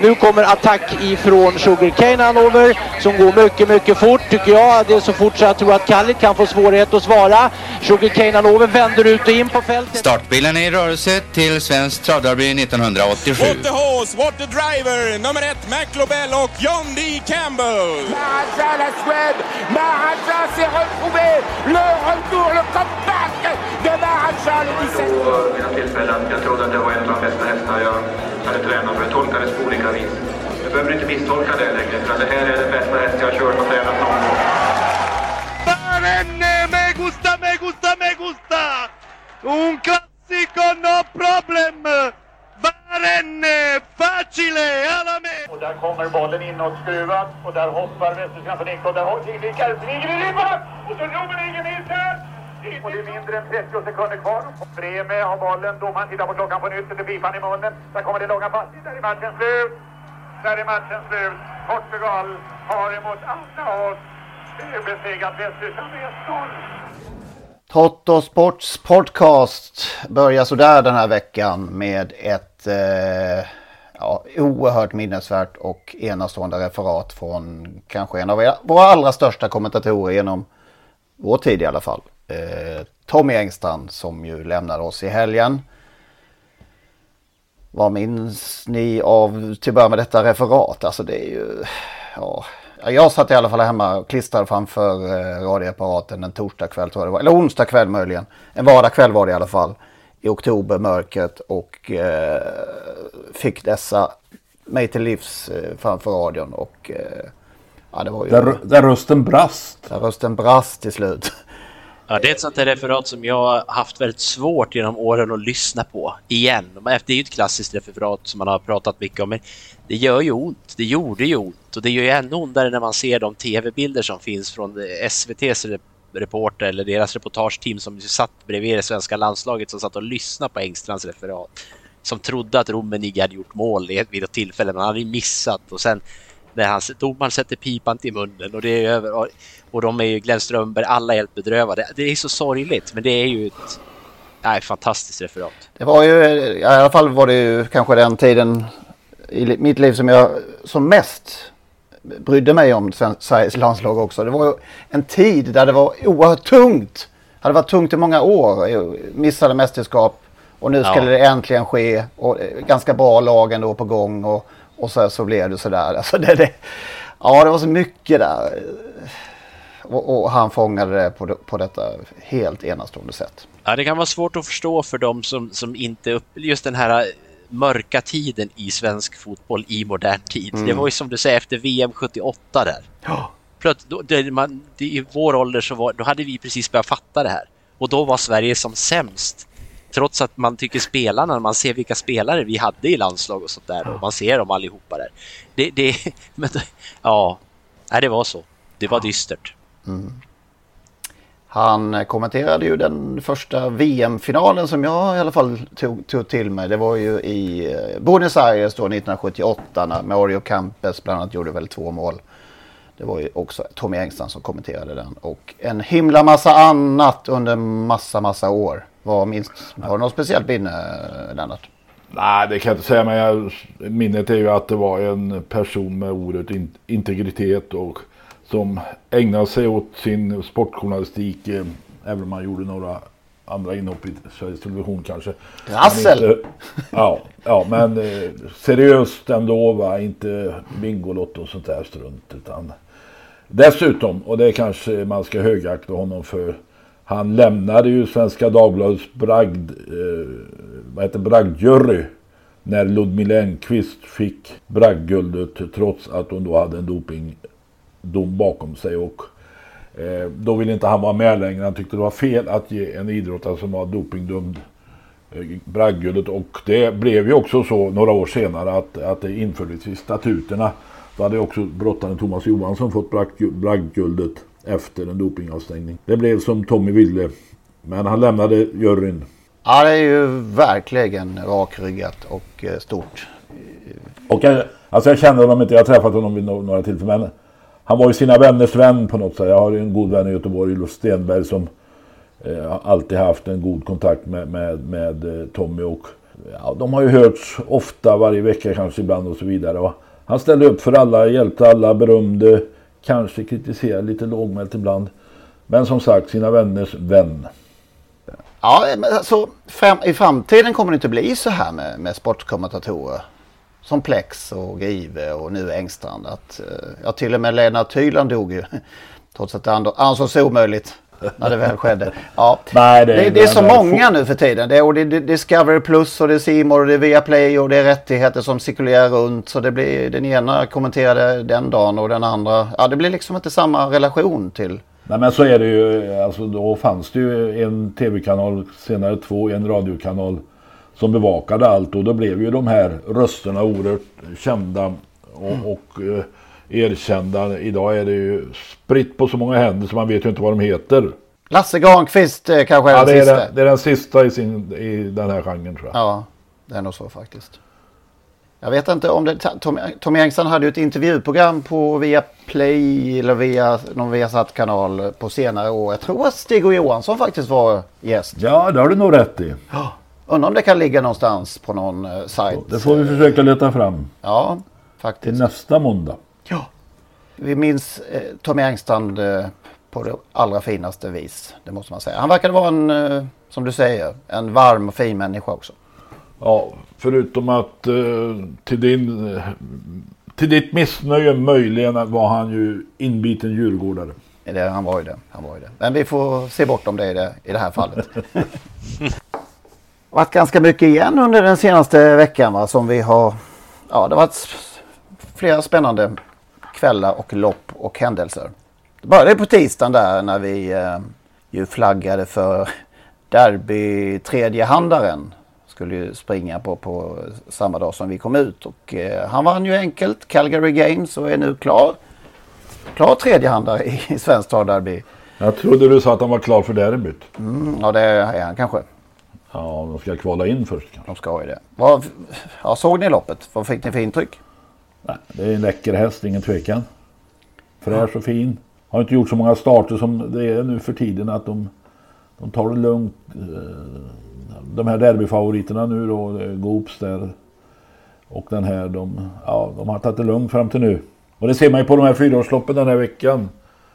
Nu kommer attack ifrån Sugarcane Hanover som går mycket, mycket fort tycker jag. Det är så fort så jag tror att Kallit kan få svårighet att svara. Sugarcane Hanover vänder ut och in på fältet. Startbilen är i rörelse till Svensk Travderby 1987. What the horse, what the driver, nummer ett McLobel och John D. Campbell. Maharaja la Suède, Maharaja s'est retrouvé, le retour, le comeback de Maharaja le 17 vid något tillfälle att jag trodde att det var en av de bästa hästar jag för det tolkades på olika vis. Du behöver inte misstolka det längre för det här är den bästa häst jag har kört och tränat någon gång. Barenne, me gusta, me gusta, me gusta! Un classico, no problem! Barenne, facile, alla me! Och där kommer bollen inåt skruvad och där hoppar Västerstrand från Nick och där nickar Sniger i ribban! Och så Romeningen missar! Och det är mindre än 30 sekunder kvar. Breme har bollen, domaren tittar på klockan på nytt, sätter pipan i munnen. Där kommer det långa pass, där är matchen slut! Där är matchen slut. Portugal har emot alla oss besegrat Västtyskland med 1-0. Toto Sports podcast börjar sådär den här veckan med ett eh, ja, oerhört minnesvärt och enastående referat från kanske en av våra allra största kommentatorer genom vår tid i alla fall. Eh, Tommy Engstrand som ju lämnade oss i helgen. Vad minns ni av till att börja med detta referat? Alltså det är ju... Ja, jag satt i alla fall hemma och klistrade framför eh, radioapparaten en torsdag kväll tror jag det var. Eller onsdag kväll möjligen. En vardagskväll var det i alla fall. I oktober mörkret och eh, fick dessa mig till livs eh, framför radion. Och eh, ja, det var ju... Där, där rösten brast. Där rösten brast till slut. Ja, det är ett sånt här referat som jag har haft väldigt svårt genom åren att lyssna på igen. Det är ju ett klassiskt referat som man har pratat mycket om, men det gör ju ont. Det gjorde ju ont och det gör ju ännu ondare när man ser de tv-bilder som finns från SVTs reporter eller deras reportageteam som satt bredvid det svenska landslaget som satt och lyssnade på Engstrands referat. Som trodde att Rummenigge hade gjort mål vid ett tillfälle, men han hade ju missat och sen när han, domaren sätter pipan till munnen och det är över. Och, och de är ju Glenn Strömberg, alla är helt bedrövade. Det är så sorgligt, men det är ju ett nej, fantastiskt referat. Det var ju, i alla fall var det ju kanske den tiden i mitt liv som jag som mest brydde mig om Sveriges landslag också. Det var ju en tid där det var oerhört tungt. Det hade varit tungt i många år. Missade mästerskap och nu skulle ja. det äntligen ske. Och ganska bra lag ändå på gång. Och, och så, så blev det sådär. Alltså det, det, ja, det var så mycket där. Och, och, han fångade det på, på detta helt enastående sätt. Ja, det kan vara svårt att förstå för dem som, som inte upp, just den här mörka tiden i svensk fotboll i modern tid. Mm. Det var ju som du säger efter VM 78 där. Ja. Plöt, då, det, man, det, I vår ålder så var, då hade vi precis börjat fatta det här. Och då var Sverige som sämst. Trots att man tycker spelarna, man ser vilka spelare vi hade i landslag och sånt där. Och man ser dem allihopa där. Det, det, men, ja, nej, det var så. Det var dystert. Mm. Han kommenterade ju den första VM-finalen som jag i alla fall tog, tog, till mig. Det var ju i eh, Buenos Aires då 1978 när Mario Campes bland annat gjorde väl två mål. Det var ju också Tommy Engstrand som kommenterade den. Och en himla massa annat under massa, massa år. Vad minst, har du något speciellt minne, Lennart? Nej, det kan jag inte säga. Men jag, minnet är ju att det var en person med oerhört in, integritet och som ägnade sig åt sin sportjournalistik. Eh, även om han gjorde några andra inhopp i Sveriges Television kanske. Rassel! ja, ja, men eh, seriöst ändå va. Inte Bingolotto och sånt där strunt. Utan dessutom, och det kanske man ska högakta honom för. Han lämnade ju Svenska Dagbladets bragd, eh, vad heter bragdjury när Ludmila Enqvist fick bragdguldet trots att hon då hade en dopingdom bakom sig och eh, då ville inte han vara med längre. Han tyckte det var fel att ge en idrottare som var dopingdömd eh, bragdguldet och det blev ju också så några år senare att, att det infördes i statuterna. Då hade också brottaren Thomas Johansson fått bragdguldet efter en dopingavstängning. Det blev som Tommy ville. Men han lämnade juryn. Ja, det är ju verkligen rakryggat och eh, stort. Och jag, alltså jag känner honom inte, jag har träffat honom vid några tillfällen. Men han var ju sina vänners vän på något sätt. Jag har en god vän i Göteborg, Olof Stenberg, som eh, alltid haft en god kontakt med, med, med eh, Tommy. Och, ja, de har ju hörts ofta, varje vecka kanske ibland och så vidare. Och han ställde upp för alla, hjälpte alla, berömde, kanske kritiserade lite lågmält ibland. Men som sagt, sina vänners vän. Ja, men alltså, fram, i framtiden kommer det inte bli så här med, med sportkommentatorer. Som Plex och Grive och nu Engstrand. Att, eh, ja, till och med Lennart Hyland dog ju. Trots att det ansågs omöjligt när det väl skedde. Ja. Nej, det, det, det är så många nu för tiden. Det är, och det, det, Discovery Plus och det är Simor och det är Viaplay och det är rättigheter som cirkulerar runt. Så det blir den ena kommenterade den dagen och den andra. Ja, det blir liksom inte samma relation till Nej men så är det ju. Alltså då fanns det ju en tv-kanal, senare två, en radiokanal som bevakade allt och då blev ju de här rösterna oerhört kända och, och eh, erkända. Idag är det ju spritt på så många händer så man vet ju inte vad de heter. Lasse Granqvist eh, kanske är ja, den det är sista. Den, det är den sista i, sin, i den här genren tror jag. Ja, det är nog så faktiskt. Jag vet inte om det... Tom, Tommy Engstrand hade ju ett intervjuprogram på via Play eller via någon Viasat-kanal på senare år. Jag tror att Stig och Johansson faktiskt var gäst. Ja, det har du nog rätt i. Ja. Undrar om det kan ligga någonstans på någon uh, sajt. Det får vi försöka leta fram. Ja, faktiskt. Till nästa måndag. Vi minns eh, Tommy Engstrand eh, på det allra finaste vis. Det måste man säga. Han verkade vara en, eh, som du säger, en varm och fin människa också. Ja, förutom att eh, till, din, eh, till ditt missnöje möjligen var han ju inbiten djurgårdare. Det, han var ju det. Han var ju det. Men vi får se bortom det i det, i det här fallet. varit ganska mycket igen under den senaste veckan va, som vi har... Ja, det har varit flera spännande kvällar och lopp och händelser. Det började på tisdagen där när vi eh, ju flaggade för derby tredjehandaren skulle ju springa på, på samma dag som vi kom ut. Och eh, han vann ju enkelt Calgary Games och är nu klar. Klar tredjehandare i, i Svenskt Derby. Jag trodde du sa att han var klar för derbyt. Mm, ja det är han kanske. Ja, de ska kvala in först kanske. De ska ju det. Vad, ja, såg ni loppet? Vad fick ni för intryck? Nej, det är en läcker häst, ingen tvekan. Fräsch och fin. Har inte gjort så många starter som det är nu för tiden att de, de tar det lugnt. Eh, de här derbyfavoriterna nu då, Goops där och den här, de, ja, de har tagit det lugnt fram till nu. Och det ser man ju på de här fyraårsloppen den här veckan.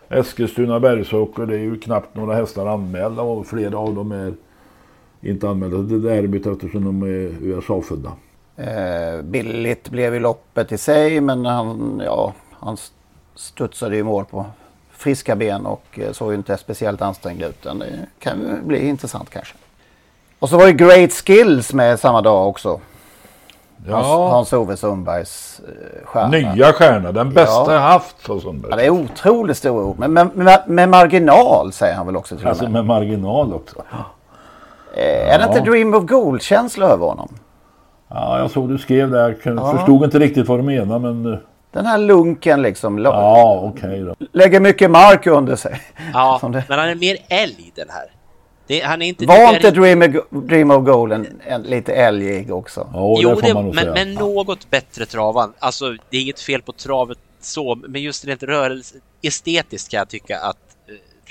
Eskilstuna, Bergsåker, det är ju knappt några hästar anmälda och flera av dem är inte anmälda till derbyt eftersom de är USA-födda. Eh, billigt blev ju loppet i sig men han, ja, han studsade ju mål på friska ben och eh, såg ju inte speciellt ansträngd ut. Det kan ju bli intressant kanske. Och så var ju Great Skills med samma dag också. Ja. Hans-Ove Sundbergs eh, stjärna. Nya stjärna, den bästa ja. haft sa Sundberg. Ja, det är otroligt stor ord. Men med, med, med, marginal säger han väl också till Alltså med marginal också. Ja. Eh, är det inte Dream of Gold-känsla över honom? Ja, jag såg du skrev där. Jag förstod inte riktigt vad du menar men... Eh, den här lunken liksom. Ja, okej okay då. Lägger mycket mark under sig. Ja, men han är mer älg den här. Det, han är inte, var inte Dream, of, Dream of Gold en, en, lite älgig också? Oh, jo, det, men, men, något bättre travan. Alltså, det är inget fel på travet så, men just rent rörelse, estetiskt kan jag tycka att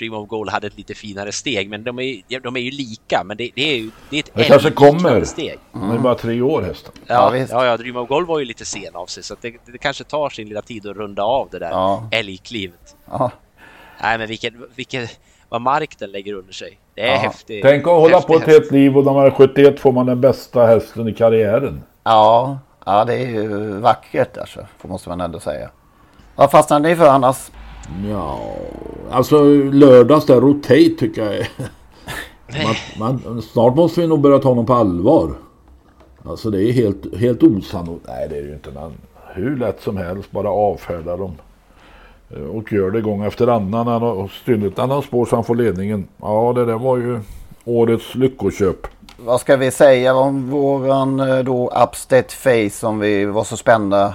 Dream of Gold hade ett lite finare steg, men de är, de är ju lika, men det, det är ju det är ett det kanske kommer. steg. Mm. Det är bara tre år hästen. Ja, ja, ja, Dream of Gold var ju lite sen av sig, så det, det, kanske tar sin lilla tid att runda av det där ja. älgklivet. Ja. Nej, men vilken, vilken vad mark den lägger under sig. Det är ja. häftigt. Tänk att hålla på ett helt liv och när man är 71 får man den bästa hästen i karriären. Ja, ja det är ju vackert alltså, måste man ändå säga. Vad fastnade ni för annars? Ja, alltså lördags där Rotate tycker jag är... man, man, snart måste vi nog börja ta honom på allvar. Alltså det är helt, helt osannolikt. Nej det är det ju inte. Men hur lätt som helst bara avfärda dem. Eh, och gör det gång efter annan. Han har stulit annan spår så han får ledningen. Ja, det där var ju årets lyckoköp. vad ska vi säga om våran eh, då Upstate Face som vi var så spända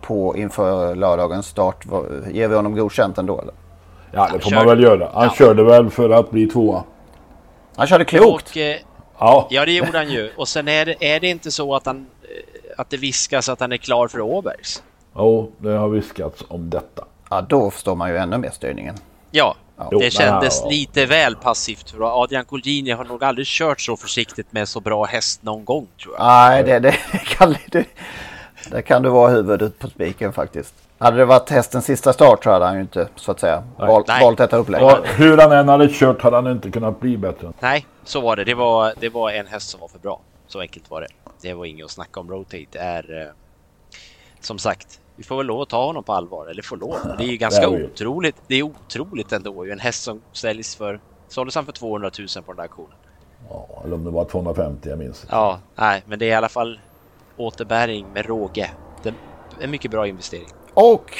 på inför lördagens start. Ger vi honom godkänt ändå eller? Ja, det får man väl göra. Han körde väl för att bli tvåa. Han körde klokt. Och, eh, Ja. ja, det gjorde han ju. Och sen är det, är det inte så att, han, eh, att det viskas att han är klar för Åbergs? Jo, det har viskats om detta. Ja, då förstår man ju ännu mer styrningen. Ja, Jo, det kändes men- lite väl passivt. För Adrian Colgjini har nog aldrig kört så försiktigt med så bra häst någon gång tror jag. Nej, det, det, kan, det, det kan du vara huvudet på spiken faktiskt. Hade det varit hästens sista start så hade han ju inte så att säga val, valt detta upplägg. Och hur han än hade kört hade han inte kunnat bli bättre. Nej, så var det. Det var, det var en häst som var för bra. Så enkelt var det. Det var inget att snacka om. Rotate är... Eh, som sagt, vi får väl lov att ta honom på allvar. Eller får lov. Det är ju ganska Det är otroligt. Det är otroligt ändå. ju. En häst som säljs för... Såldes han för 200 000 på den där auktionen? Ja, eller om det var 250, jag minns inte. Ja, nej, men det är i alla fall återbäring med råge. Det är en mycket bra investering. Och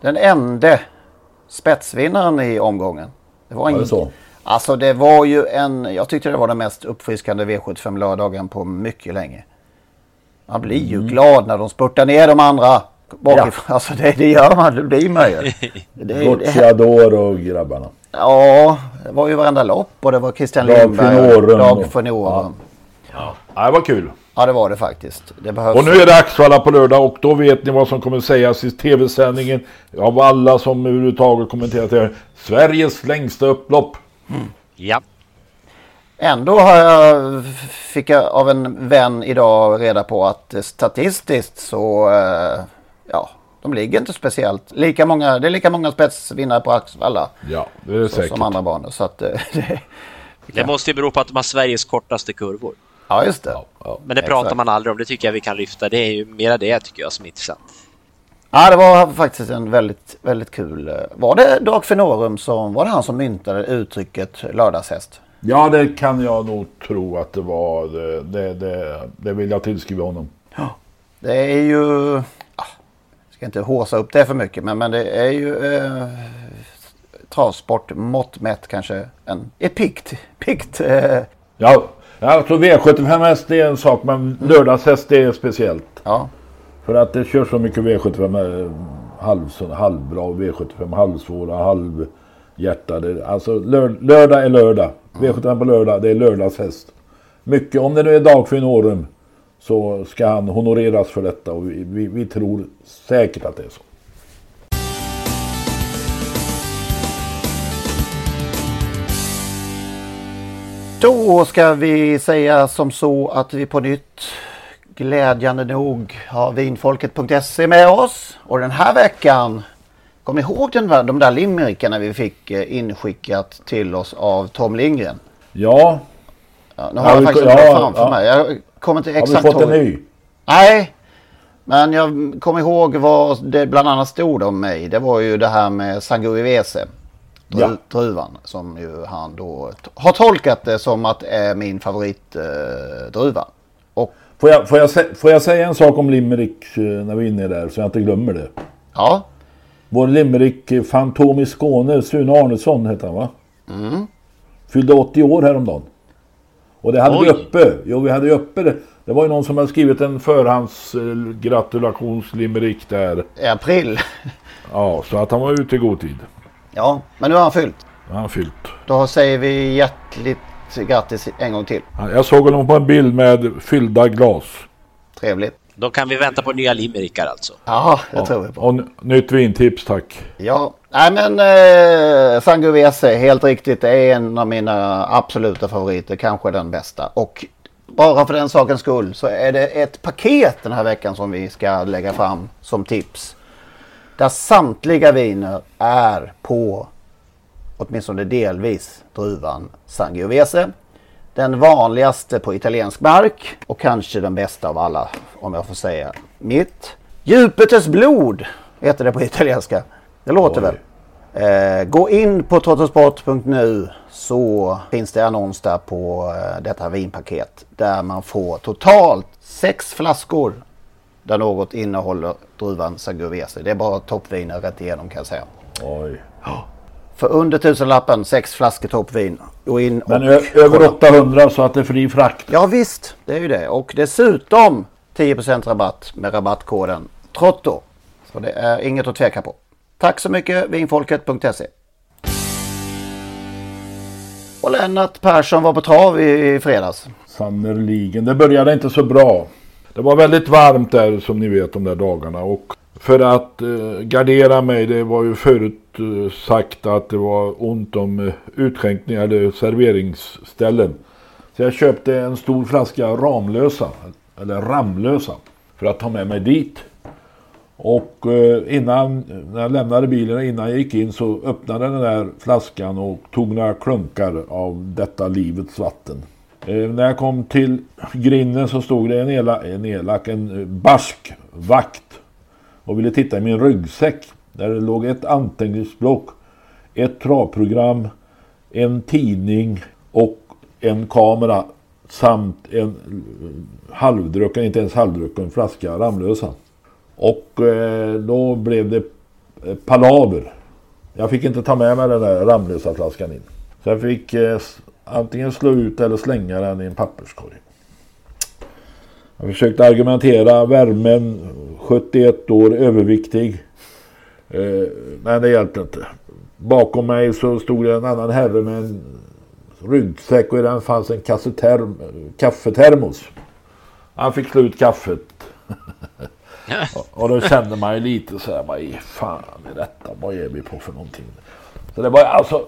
den enda spetsvinnaren i omgången. Det var Var det så? Alltså det var ju en... Jag tyckte det var den mest uppfriskande V75 lördagen på mycket länge. Man blir ju glad när de spurtar ner de andra bakifrån. Alltså det, det gör man. Det blir man ju. Gocciador och grabbarna. ja, det var ju varenda lopp och det var Christian Dag Lindberg. Dag och- Finorum. Ja, det var kul. Ja, det var det faktiskt. Det behövs. Och nu är det Axvalla på lördag och då vet ni vad som kommer sägas i tv-sändningen av alla som överhuvudtaget kommenterat det här. Sveriges längsta upplopp. Ja. Ändå har jag, fick jag av en vän idag reda på att statistiskt så, eh, ja, de ligger inte speciellt. Lika många, det är lika många spetsvinnare på Axvalla Ja, det är det så, säkert. som andra banor. Så att, eh, det, Det måste ju bero på att de har Sveriges kortaste kurvor. Ja, just det. Ja. Men det pratar Exakt. man aldrig om. Det tycker jag vi kan lyfta. Det är ju mera det tycker jag som är intressant. Ja, det var faktiskt en väldigt, väldigt kul. eh, Var det Dag Finorum som, var det han som myntade uttrycket lördagshäst? Ja, det kan jag nog tro att det var. Det, det, det, det vill jag tillskriva honom. Det är ju, ah, jag ska inte håsa upp det för mycket, men, men det är ju eh, travsport mått mätt kanske en, ett pikt, pikt eh, Ja, jag tror V75 häst det är en sak men lördagshäst det är speciellt. ja. För att det kör så mycket V75 eh, halv, halvbra V75, halvsvåra, halvhjärtade. Alltså lör, lördag är lördag. V75 på lördag, det är lördagshäst. Mycket, om det nu är dag för en årum så ska han honoreras för detta och vi, vi, vi tror säkert att det är så. Då ska vi säga som så att vi på nytt glädjande nog har vinfolket.se med oss. Och den här veckan, kom ni ihåg den där, de där limerickarna vi fick eh, inskickat till oss av Tom Lindgren? Ja, Ja, nu Ja, har jag vi- faktiskt ja, ja, framför ja. mig. Jag kommer inte har vi exakt fått en ny? Nej, men jag kommer ihåg vad det bland annat stod om mig. Det var ju det här med Sangiovese. Dru, Ja. Druvan som ju han då har tolkat det som att det är min favoritdruva. Eh, och Får jag, får, jag, får jag säga en sak om Limerick eh, när vi är inne där så jag inte glömmer det? ja, Vår Limerick-fantom i Skåne, Sune Arnesson hette han va? Mm. Fyllde 80 år häromdagen. Och det hade vi Oj. uppe. Jo, vi hade uppe det. Det var ju någon som hade skrivit en förhands eh, gratulationslimerick där. i april. Ja, så att han var ute i god tid. Ja, men nu har han fyllt. Det har han fyllt. Då säger vi hjärtligt grattis en gång till. Ja, Jag såg honom på en bild med fyllda glas. Trevligt. Då kan vi vänta på nya limerickar alltså. Ja, det tror vi på. Och nytt vintips tack. Ja, nej men eh, Sangiovese, helt riktigt, det är en av mina absoluta favoriter, kanske den bästa. Och bara för den sakens skull så är det ett paket den här veckan som vi ska lägga fram som tips. Där samtliga viner är på, åtminstone delvis, druvan Sangiovese. Den vanligaste på italiensk mark och kanske den bästa av alla, om jag får säga mitt. Djupetes blod heter det på italienska. Det låter Oj. väl? Eh, gå in på trottosport.nu så finns det annons där på eh, detta vinpaket där man får totalt sex flaskor där något innehåller druvan Sangiovese. Det är bara toppviner rätt igenom kan jag säga. Oj. För under tusenlappen, sex flaskor toppvin. Gå in och Men över kolla. 800 så att det är fri frakt. Ja visst, det är ju det. Och dessutom 10% rabatt med rabattkoden TROTTO. Så det är inget att tveka på. Tack så mycket vinfolket.se. Och Lennart Persson var på trav i, i fredags. Sannerligen. Det började inte så bra. Det var väldigt varmt där som ni vet de där dagarna. Och för att eh, gardera mig, det var ju förut eh, sagt att det var ont om eh, utskänkningar eller serveringsställen. Så jag köpte en stor flaska Ramlösa, eller Ramlösa, för att ta med mig dit. Och eh, innan, när jag lämnade bilen, innan jag gick in så öppnade den där flaskan och tog några klunkar av detta livets vatten. Eh, när jag kom till grinden så stod det en, elak, en elak, en eh, barsk vakt och ville titta i min ryggsäck. Där det låg ett anteckningsblock, ett travprogram, en tidning och en kamera samt en eh, halvdrucken, inte ens halvdrucken flaska Ramlösa. Och eh, då blev det eh, palaver. Jag fick inte ta med mig den där Ramlösa flaskan in. Så jag fick eh, antingen slå ut eller slänga den i en papperskorg. Jag försökte argumentera värmen, 71 år, överviktig. Eh, men det hjälpte inte. Bakom mig så stod en annan herre med en ryggsäck och i den fanns en kaffetermos. Han fick slå ut kaffet. och då kände man ju lite så här, vad fan är detta? Vad är vi på för någonting? Så det var alltså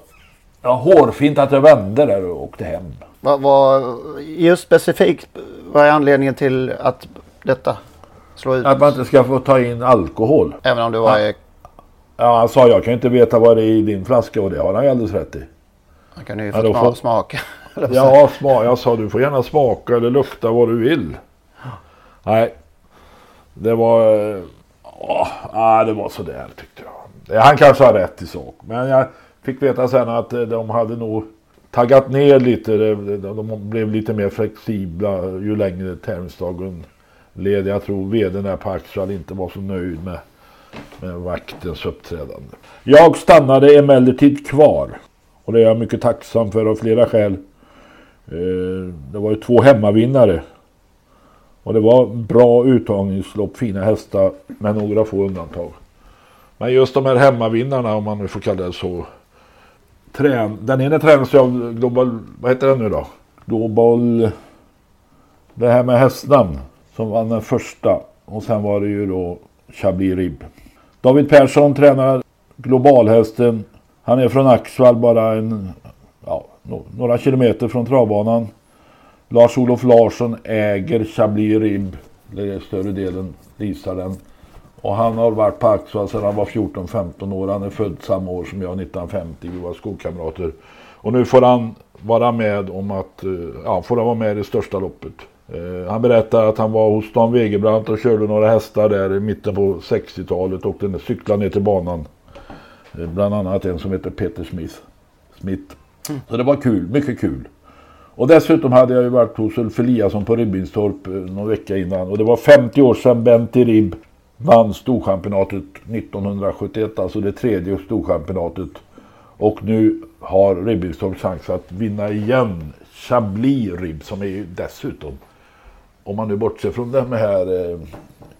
ja, hårfint att jag vände där och åkte hem. Vad, vad, just specifikt, vad är anledningen till att detta slår ut? Att man inte ska få ta in alkohol. Även om du var... Ja. Ja, han sa jag kan inte veta vad det är i din flaska och det har han ju alldeles rätt i. Han kan ju Ja, få sma- får- smaka. Ja, sma jag sa du får gärna smaka eller lukta vad du vill. Nej, det var... eh, åh, ah, det var sådär tyckte jag. Han kanske har rätt i sak. Men jag fick veta sen att eh, de hade nog taggat ner lite. De, blev lite mer flexibla ju längre tävlingsdagen led. Jag tror vdn där på Axel inte var så nöjd med, med vaktens uppträdande. Jag stannade emellertid kvar. Och det är jag mycket tacksam för av flera skäl. Eh, det var ju två hemmavinnare. Och det var bra uttagningslopp, fina hästar med några få undantag. Men just de här hemmavinnarna, om man nu får kalla det så. Trän, den ena tränas ju av Global, vad heter den nu då? Global, det här med hästnamn som vann den första. Och sen var det ju då Chablis Rib. David Persson tränar globalhästen. Han är från Axvall bara en, ja, några kilometer från travbanan. Lars-Olof Larsson äger Chablis Rib. Det är större delen leasar den. Och han har varit på Axvall sedan han var 14-15 år. Han är född samma år som jag, 1950. Vi var skolkamrater. Och nu får han vara med om att, eh, ja, får han vara med i det största loppet. Eh, Han berättar att han var hos Dan Wegerbrandt och körde några hästar där i mitten på 60-talet och den cyklade ner till banan. Eh, Bland annat en som heter Peter Smith. Smith. Så det var kul, mycket kul. Och dessutom hade jag ju varit hos Ulf Eliasson på Ribbinstorp någon vecka innan. Och det var 50 år sedan Bente Ribb vann Storchampionatet 1971. Alltså det tredje Storchampionatet. Och nu har Ribbinstorp chans att vinna igen Chablis Ribb som är ju dessutom om man nu bortser från de här eh,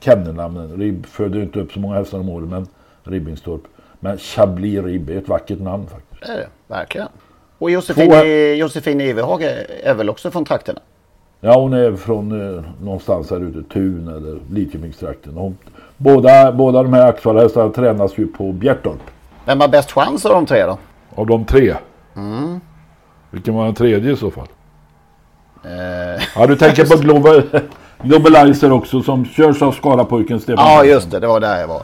kennelnamnen. Ribb föder inte upp så många hästar om året men Ribbinstorp. Men Chablis Ribb är ett vackert namn faktiskt. Det är det, verkligen. Och Josefin, Två- Josefin Iverhage är väl också från trakterna? Ja, hon är från eh, någonstans här ute, Tun eller Lidköpingstrakten. Hon- Båda, båda de här Axvallhästarna tränas ju på Bjertorp. Vem har bäst chans av de tre då? Av de tre. Mm. Vilken var den tredje i så fall? Eh, Ja, du tänker på Global, Globalizer också som körs av Skarapojken Stefan ja, just det. Det var där jag var.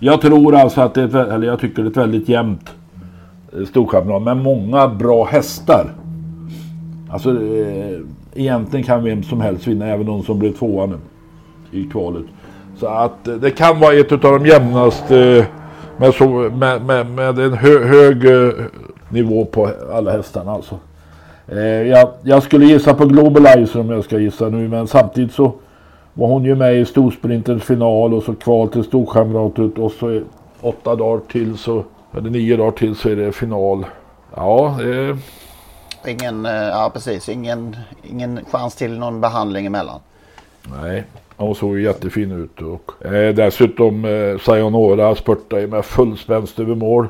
Jag tror alltså att det är, eller jag tycker det är ett väldigt jämnt eh, storchampionat med många bra hästar. Alltså eh, egentligen kan vem som helst vinna, även de som blev tvåa nu i kvalet. Så att eh, det kan vara ett av de jämnaste eh, med, så, med, med, med en hö, hög eh, nivå på alla hästarna alltså. Eh, jag, jag skulle gissa på Globalizer om jag ska gissa nu men samtidigt så var hon ju med i Storsprintens final och så kval till Storchampionatet och så åtta dagar till så Eller nio dagar till så är det final. Ja, eh, Ingen, ja precis, ingen, ingen chans till någon behandling emellan. nej. Hon såg ju jättefin ut. Och, eh, dessutom eh, Sayonara spurtade med full spänst över mål.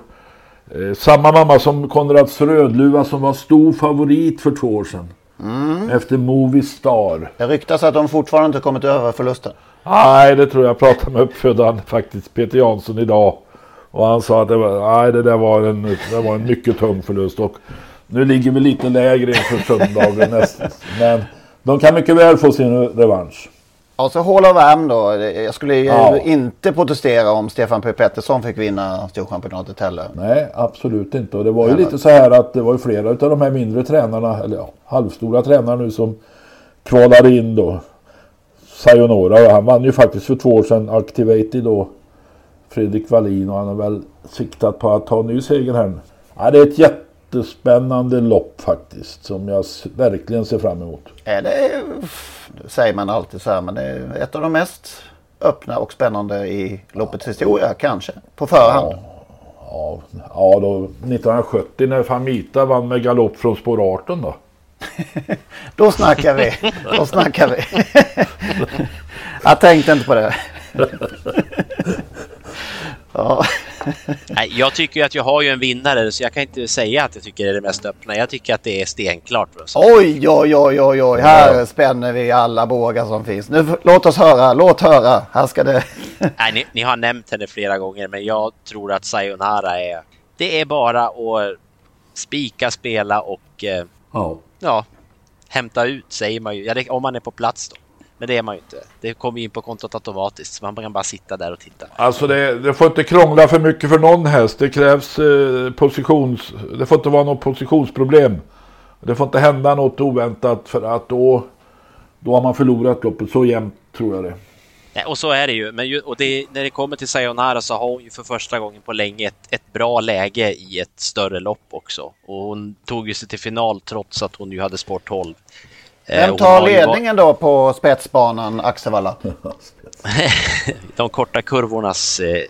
Eh, samma mamma som Konrads Rödluva som var stor favorit för två år sedan. Efter Movie Star. Det ryktas att de fortfarande inte kommit över förlusten. Nej, det tror jag. Jag pratade med uppfödaren faktiskt, Peter Jansson, idag. Och han sa att det var, nej, det där var en, det var en mycket tung förlust. Och nu ligger vi lite lägre inför söndagen nästan. Men de kan mycket väl få sin revansch. Ja, så Hall of Am då. Jag skulle ju Ja. inte protestera om Stefan P. Pettersson fick vinna Storchampionatet heller. Nej, absolut inte. Och det var ju lite så här att det var ju flera av de här mindre tränarna, eller ja, halvstora tränarna nu som kvalade in då. Sayonara, han vann ju faktiskt för två år sedan Activated då. Fredrik Wallin och han har väl siktat på att ta en ny seger här. Ja, det är ett jättespännande lopp faktiskt som jag verkligen ser fram emot. Är det, det säger man alltid så här, men det är ett av de mest öppna och spännande i loppets historia kanske. På förhand. Ja, ja då 1970 när Famita vann med galopp från spår 18 då. Då snackar vi. Då snackar vi. jag tänkte inte på det. ja. Nej, jag tycker ju att jag har ju en vinnare så jag kan inte säga att jag tycker det är det mest öppna. Jag tycker att det är stenklart. Oj, oj, oj, oj, oj. Här spänner vi alla bågar som finns. Nu, låt oss höra, låt höra. Här ska det... Nej, ni, ni har nämnt henne flera gånger men jag tror att Sayonara är... Det är bara att spika, spela och eh, Ja. ja, hämta ut säger man ju. Ja, det, om man är på plats då. Men det är man ju inte. Det kommer in på kontot automatiskt. Så man kan bara sitta där och titta. Alltså det, det får inte krångla för mycket för någon häst. Det krävs eh, positions... Det får inte vara något positionsproblem. Det får inte hända något oväntat för att då, då har man förlorat loppet. Så jämnt tror jag det. Nej, och så är det ju. Men ju, och det, när det kommer till Sayonara så har hon ju för första gången på länge ett, ett bra läge i ett större lopp också. Och hon tog ju sig till final trots att hon ju hade sport 12. Eh, Vem tar ledningen då på spetsbanan Axevalla? De korta kurvornas eh,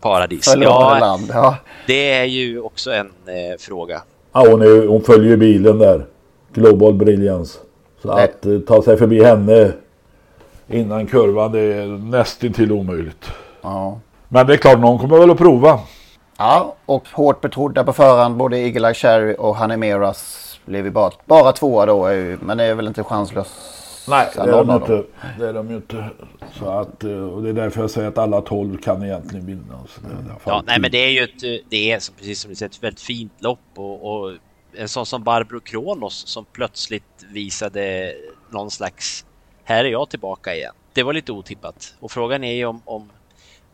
paradis. Förlorade land. Ja. det är ju också en eh, fråga. Ja, hon, är, hon följer ju bilen där. Global Brilliance. Så Nej. att eh, ta sig förbi henne innan kurvan det är nästintill omöjligt. Ja. Men det är klart, någon kommer väl att prova. ja, och hårt betrodda på förhand. Både Eagle Eye Cherry och Hanemeras blev ju bara, bara tvåa då. Men det är väl inte chanslös. Nej, det är, de inte. det är de ju inte. Så att, eh, och det är därför jag säger att alla 12 kan egentligen vinna. Så det fall Ja, nej, men det är ju ett, det är som- precis som du säger, ett väldigt fint lopp och, och en sån som Barbro Kronos som plötsligt visade någon slags, här är jag tillbaka igen. Det var lite otippat och frågan är ju om, om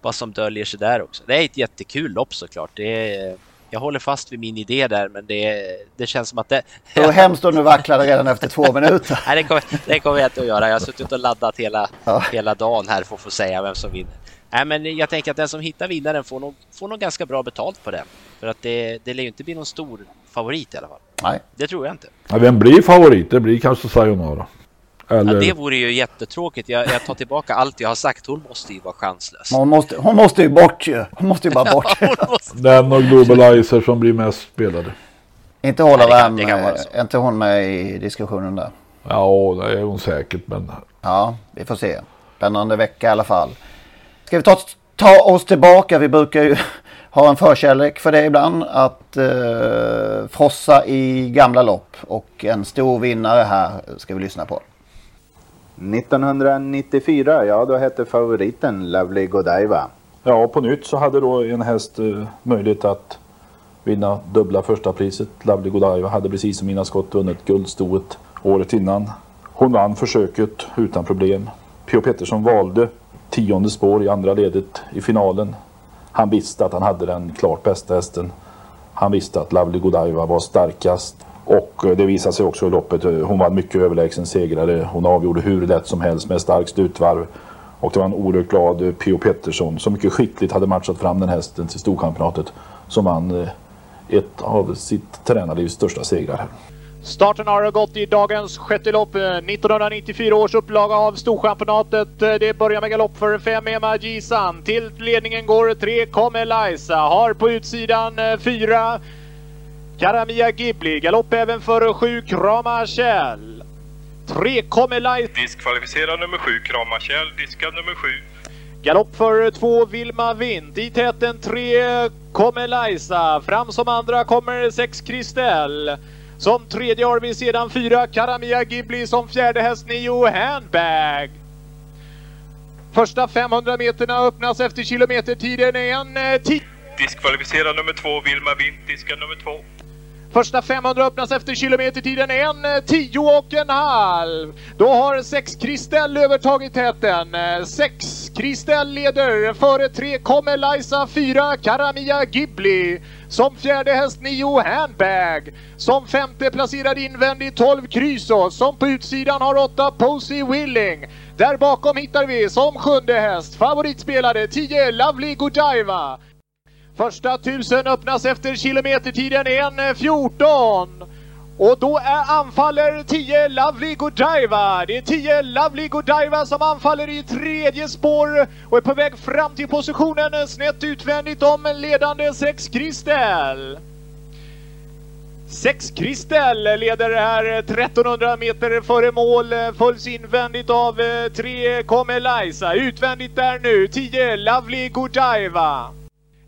vad som döljer sig där också. Det är ett jättekul lopp såklart. Det är, jag håller fast vid min idé där, men det, det känns som att det... Så hemskt och nu vacklade redan efter två minuter. Nej, det kommer, det kommer jag inte att göra. Jag har suttit och laddat hela, Ja. hela dagen här för att få säga vem som vinner. Nej, men jag tänker att den som hittar vinnaren får nog, får nog ganska bra betalt på den. För att det, det lär ju inte bli någon stor favorit i alla fall. Nej. Det tror jag inte. Ja, vem blir favorit? Det blir kanske Sayonara. Eller... Ja, det vore ju jättetråkigt. Jag, jag tar tillbaka allt jag har sagt. Hon måste ju vara chanslös. Hon måste, hon måste ju bort ju. Hon måste ju bara bort. Den och Globalizer som blir mest spelade. inte hålla Nej, det kan- vem, det kan eh, inte hon med i diskussionen där? Ja, det är hon säkert. Men Ja, vi får se. Spännande vecka i alla fall. Ska vi ta, ta oss tillbaka? Vi brukar ju ha en förkärlek för det ibland. Att eh, frossa i gamla lopp. Och en stor vinnare här ska vi lyssna på. 1994, ja då hette favoriten Lovely Godiva. Ja, på nytt så hade då en häst uh, möjlighet att vinna dubbla första priset. Lovely Godiva hade precis som Mina Skott vunnit guldstoet året innan. Hon vann försöket utan problem. P.O. Pettersson valde tionde spår i andra ledet i finalen. Han visste att han hade den klart bästa hästen. Han visste att Lovely Godiva var starkast. Och eh, det visade sig också i loppet. Eh, hon var mycket överlägsen segrare. Hon avgjorde hur lätt som helst med starkt slutvarv. Och det var en oerhört glad eh, P.O. Pettersson som mycket skickligt hade matchat fram den hästen till Storchampionatet. Som vann eh, ett av sitt tränarlivs största segrar. Starten har gått i dagens sjätte lopp, 1994 års upplaga av Storchampionatet. Det börjar med galopp för 5 Emma Gisan. Till ledningen går 3 Come Eliza. Har på utsidan 4 Karamia Ghibli. Galopp även för 7 Krama Kjell. 3 Come Eliza. Diskvalificerad nummer 7 Krama Kjell. Diskad nummer 7. Galopp för 2 Vilma Vint. I täten 3 Come Eliza. Fram som andra kommer 6 Kristel. Som tredje har vi sedan fyra Karamia Ghibli som fjärde häst nio Handbag. Första 500 meterna öppnas efter kilometertiden en eh, tio. Diskvalificerad nummer två Vilma Vint, diskad nummer två. Första 500 öppnas efter kilometertiden en eh, tio och en halv. Då har sex Kristel övertagit täten. Eh, sex Kristel leder före tre kommer Liza, fyra Karamia Ghibli. Som fjärde häst nio Handbag. Som femte placerad invändigt 12 Kryso, Som på utsidan har åtta Posey Willing. Där bakom hittar vi som sjunde häst favoritspelare 10 Lovely Godiva. Första tusen öppnas efter kilometertiden 1.14. Eh, och då är anfaller 10 Lovely Godiva. Det är 10 Lovely Godiva som anfaller i tredje spår och är på väg fram till positionen snett utvändigt om ledande 6 Kristel. 6 Kristel leder här 1300 meter före mål. Följs invändigt av eh, 3 Komelajsa. Utvändigt där nu 10 Lovely Godiva.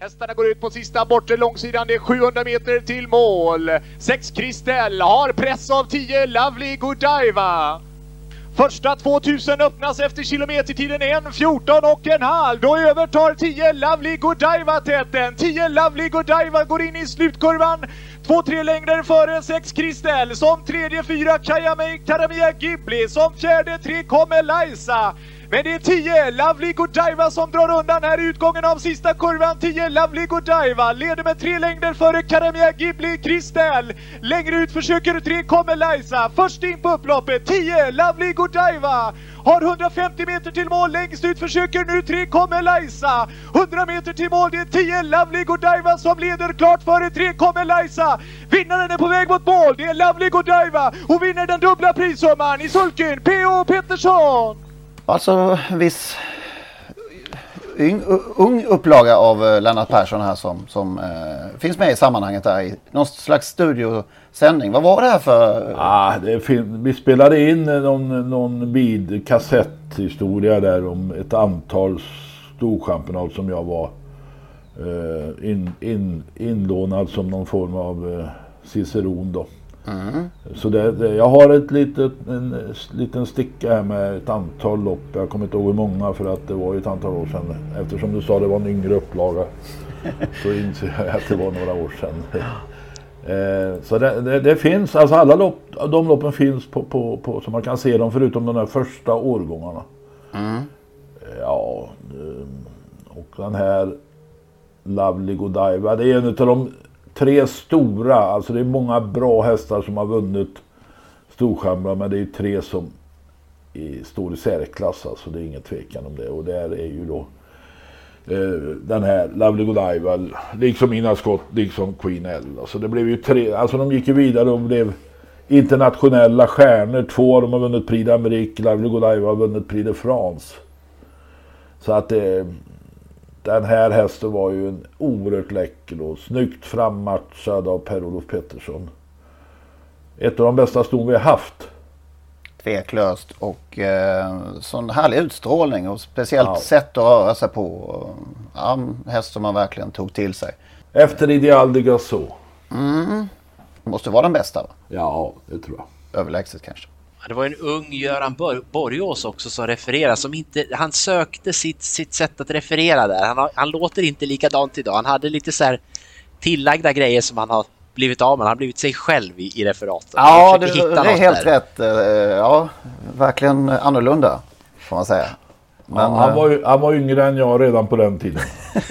Hästarna går ut på sista bortre långsidan. Det är 700 meter till mål. 6 Kristel har press av 10 Lovely Godiva. Första 2000 öppnas efter kilometertiden 1.14 och en halv. Då övertar 10 Lovely Godiva täten. 10 Lovely Godiva går in i slutkurvan. Två, tre längder före sex Kristel. Som tredje fyra Karamia Ghibli. Som fjärde tre kommer Liza. Men det är 10 Lovely Godiva som drar undan här i utgången av sista kurvan. 10 Lovely Godiva leder med tre längder före Karamia Ghibli Kristel. Längre ut försöker 3 kommer Liza. Först in på upploppet 10 Lovely Godiva. Har 150 meter till mål. Längst ut försöker nu 3 kommer Liza. 100 meter till mål. Det är 10 Lovely Godiva som leder klart före 3 kommer Liza. Vinnaren är på väg mot mål. Det är Lovely Godiva och vinner den dubbla prissumman i sulken P.O. Pettersson. Alltså viss ung, ung upplaga av eh, Lennart Persson här som, som eh, finns med i sammanhanget där i någon slags studiosändning. Vad var det här för? Ah, det vi spelade in eh, någon, någon vid kassetthistoria där om ett antal storchampionat som jag var eh, in, in, inlånad som någon form av eh, ciceron då. Mm. Så det, det, jag har ett litet, en liten sticka här med ett antal lopp. Jag kommer inte ihåg hur många för att det var ett antal år sedan. Eftersom du sa det var en yngre upplaga så inser jag att det var några år sedan. Eh, så det, det, det, finns, alltså alla lopp, de loppen finns på, på, på, så man kan se dem förutom de där första årgångarna. Mm. Eh, ja, eh, och den här Lovely Godiva, det är en av de tre stora, alltså det är många bra hästar som har vunnit Storstjärnan men det är tre som i, står i särklass alltså det är ingen tvekan om det och där är ju då eh, den här Lovely Godiva liksom Ina Scott, liksom Queen L. Alltså det blev ju tre, alltså de gick ju vidare och blev internationella stjärnor. Två av dem har vunnit Prix d'Amérique, Lovely Godiva har vunnit Prix de France. Så att det, eh, den här hästen var ju en oerhört läcker och snyggt frammatchad av Per-Olof Pettersson. Ett av de bästa ston vi har haft. Tveklöst och eh, sån härlig utstrålning och speciellt ja. sätt att röra sig på. Ja, häst som man verkligen tog till sig. Efter Ideal de Gassot. Mm. Måste vara den bästa va? Ja, det tror jag. Överlägset kanske. Det var en ung Göran Borgås också som refererade. Som inte, han sökte sitt, sitt sätt att referera där. Han, han låter inte likadant idag. Han hade lite så här tillagda grejer som han har blivit av med. Han har blivit sig själv i, i referaten. Ja, det, det är helt där. rätt. Eh, ja, verkligen annorlunda får man säga. Men, ja, han, var ju, han var yngre än jag redan på den tiden.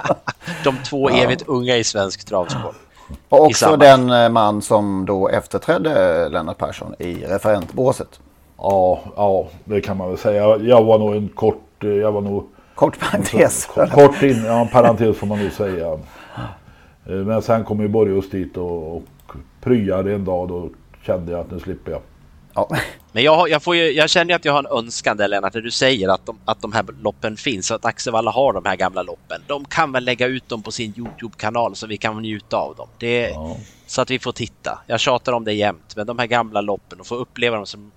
De två evigt unga i svensk travsport. Och också den eh, man som då efterträdde Lennart Persson i referentbåset. Ja, ja, det kan man väl säga. Jag var nog en kort, eh, jag var nog... Kort parentes. Kort, kort in, ja, en parentes får man nog säga. Eh, men sen kom ju Borgos dit och, och pryade en dag då kände jag att nu slipper jag. Ja. Men jag, jag, ju, jag känner att jag har en önskan där Lennart, när du säger att de, att de här loppen finns och att Axevalla har de här gamla loppen. De kan väl lägga ut dem på sin Youtube-kanal så vi kan njuta av dem. Det, Så att vi får titta. Jag tjatar om det jämt, men de här gamla loppen och få uppleva dem som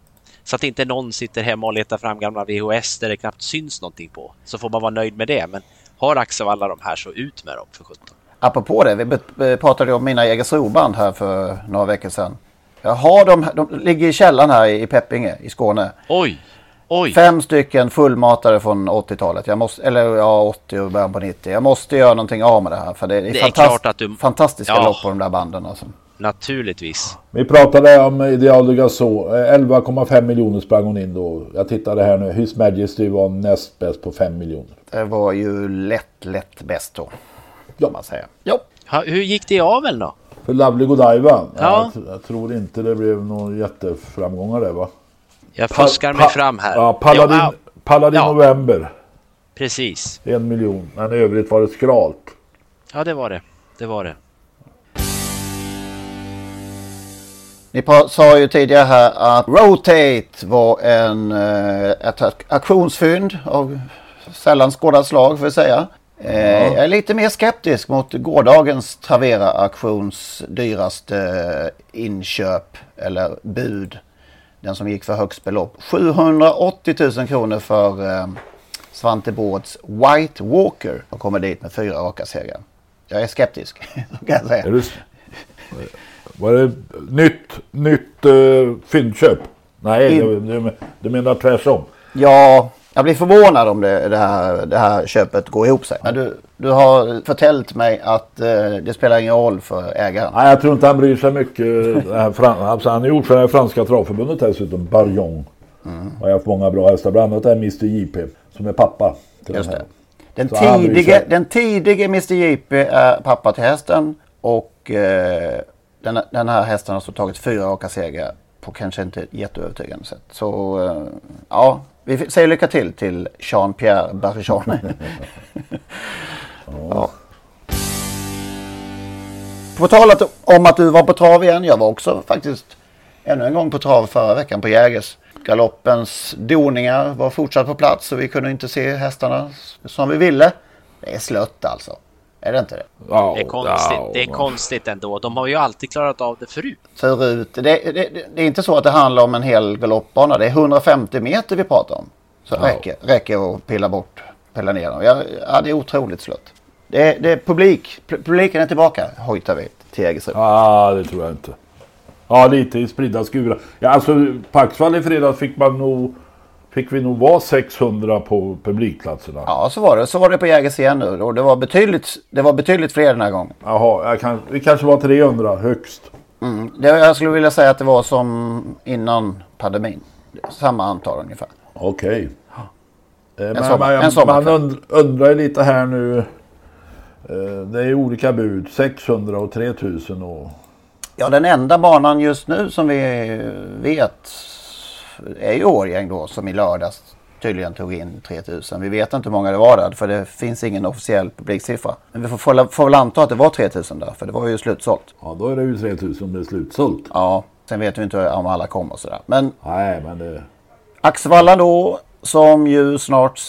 så att inte någon sitter hemma och letar fram gamla VHS där det knappt syns någonting på. Så får man vara nöjd med det. Men har Axevalla de här så ut med dem för sjutton. Apropå det, vi pratade om mina Jägersro-band här för några veckor sedan. Jag har dem, de ligger i källaren här i Peppinge i Skåne. Oj! Oj! Fem stycken fullmatade från 80-talet. Jag måste, eller ja, 80 och början på 90. Jag måste göra någonting av med det här. För det är, Det är fantast- klart att du- fantastiska Ja. lopp på de där banden. Alltså. Naturligtvis. Vi pratade om Ideal de Gasol. Eh, 11,5 miljoner sprang hon in då. Jag tittade här nu. His Majesty var näst bäst på 5 miljoner. Det var ju lätt, lätt bäst då. Ja. man säga. Ja. Ha, hur gick det i aveln då? För Lovely Godiva? Ja. Jag, jag tror inte det blev någon jätteframgångar där va? Jag Pa- fuskar mig pa- fram här. Ja, Paladin, Ja, Paladin ja. November. Precis. En miljon. Men i övrigt var det skralt. Ja, det var det. Det var det. Ni sa ju tidigare här att Rotate var en, eh, ett auktionsfynd av sällan skådat slag får vi säga. Eh, Jag är lite mer skeptisk mot gårdagens Travera auktions dyraste inköp eller bud. Den som gick för högst belopp. 780 000 kronor för eh, Svante Båths White Walker. Och kommer dit med fyra raka segrar. Jag är skeptisk, kan jag säga. Är du, var det nytt, nytt uh, fyndköp? Nej, In- du, du, du menar tvärsom? Ja, jag blir förvånad om det, det, här, det här köpet går ihop sig. Men du, du har förtält mig att eh, det spelar ingen roll för ägaren. Nej, jag tror inte han bryr sig mycket. Alltså, han är ordförande i Franska travförbundet dessutom, Barjon. Mm. Och jag har haft många bra hästar, bland annat är Mr JP som är pappa till Just den här. Den Så tidige, den tidige Mr JP är pappa till hästen och eh, den, den här hästen har så tagit fyra raka segrar på kanske inte ett jätteövertygande sätt. Så eh, ja, vi säger lycka till till Jean-Pierre Barrichon. ja. På talet om att du var på trav igen. Jag var också faktiskt ännu en gång på trav förra veckan på Jägers. Galoppens doningar var fortsatt på plats och vi kunde inte se hästarna som vi ville. Det är slött alltså. Är det inte det? Det är konstigt. Det är konstigt ändå. De har ju alltid klarat av det förut. Förut. Det, det, det, är inte så att det handlar om en hel galoppbana. Det är 150 meter vi pratar om. Så räcker, räcker att pilla bort, pilla ner dem. Ja, ja, det är otroligt slött. Det är, det är publik. Pu- Publiken är tillbaka, hojtar vi till Jägersro. Ja, det tror jag inte. Ja, lite i spridda skurar. Ja, alltså på Axvall i fredags fick man nog... Fick vi nog vara 600 på publikplatserna. Ja, så var det. Så var det på Jägers igen nu. Och det var betydligt, det var betydligt fler den här gången. Jaha, kan, vi kanske var 300 högst. Mm. Det, jag skulle vilja säga att det var som innan pandemin. Samma antal ungefär. Okej. Eh, sommar- man, en man sommarkväll. und, undrar ju lite här nu. Eh, Det är olika bud. 600 och 3000 och... Ja, den enda banan just nu som vi vet är ju Årgäng då som i lördags tydligen tog in 3000. Vi vet inte hur många det var där för det finns ingen officiell publiksiffra. Men vi får, får, får väl anta att det var 3000 där för det var ju slutsålt. Ja, då är det ju 3000 om det är slutsålt. Ja, sen vet vi inte om alla kommer och sådär. Men Nej, men det... Axevalla då som ju snart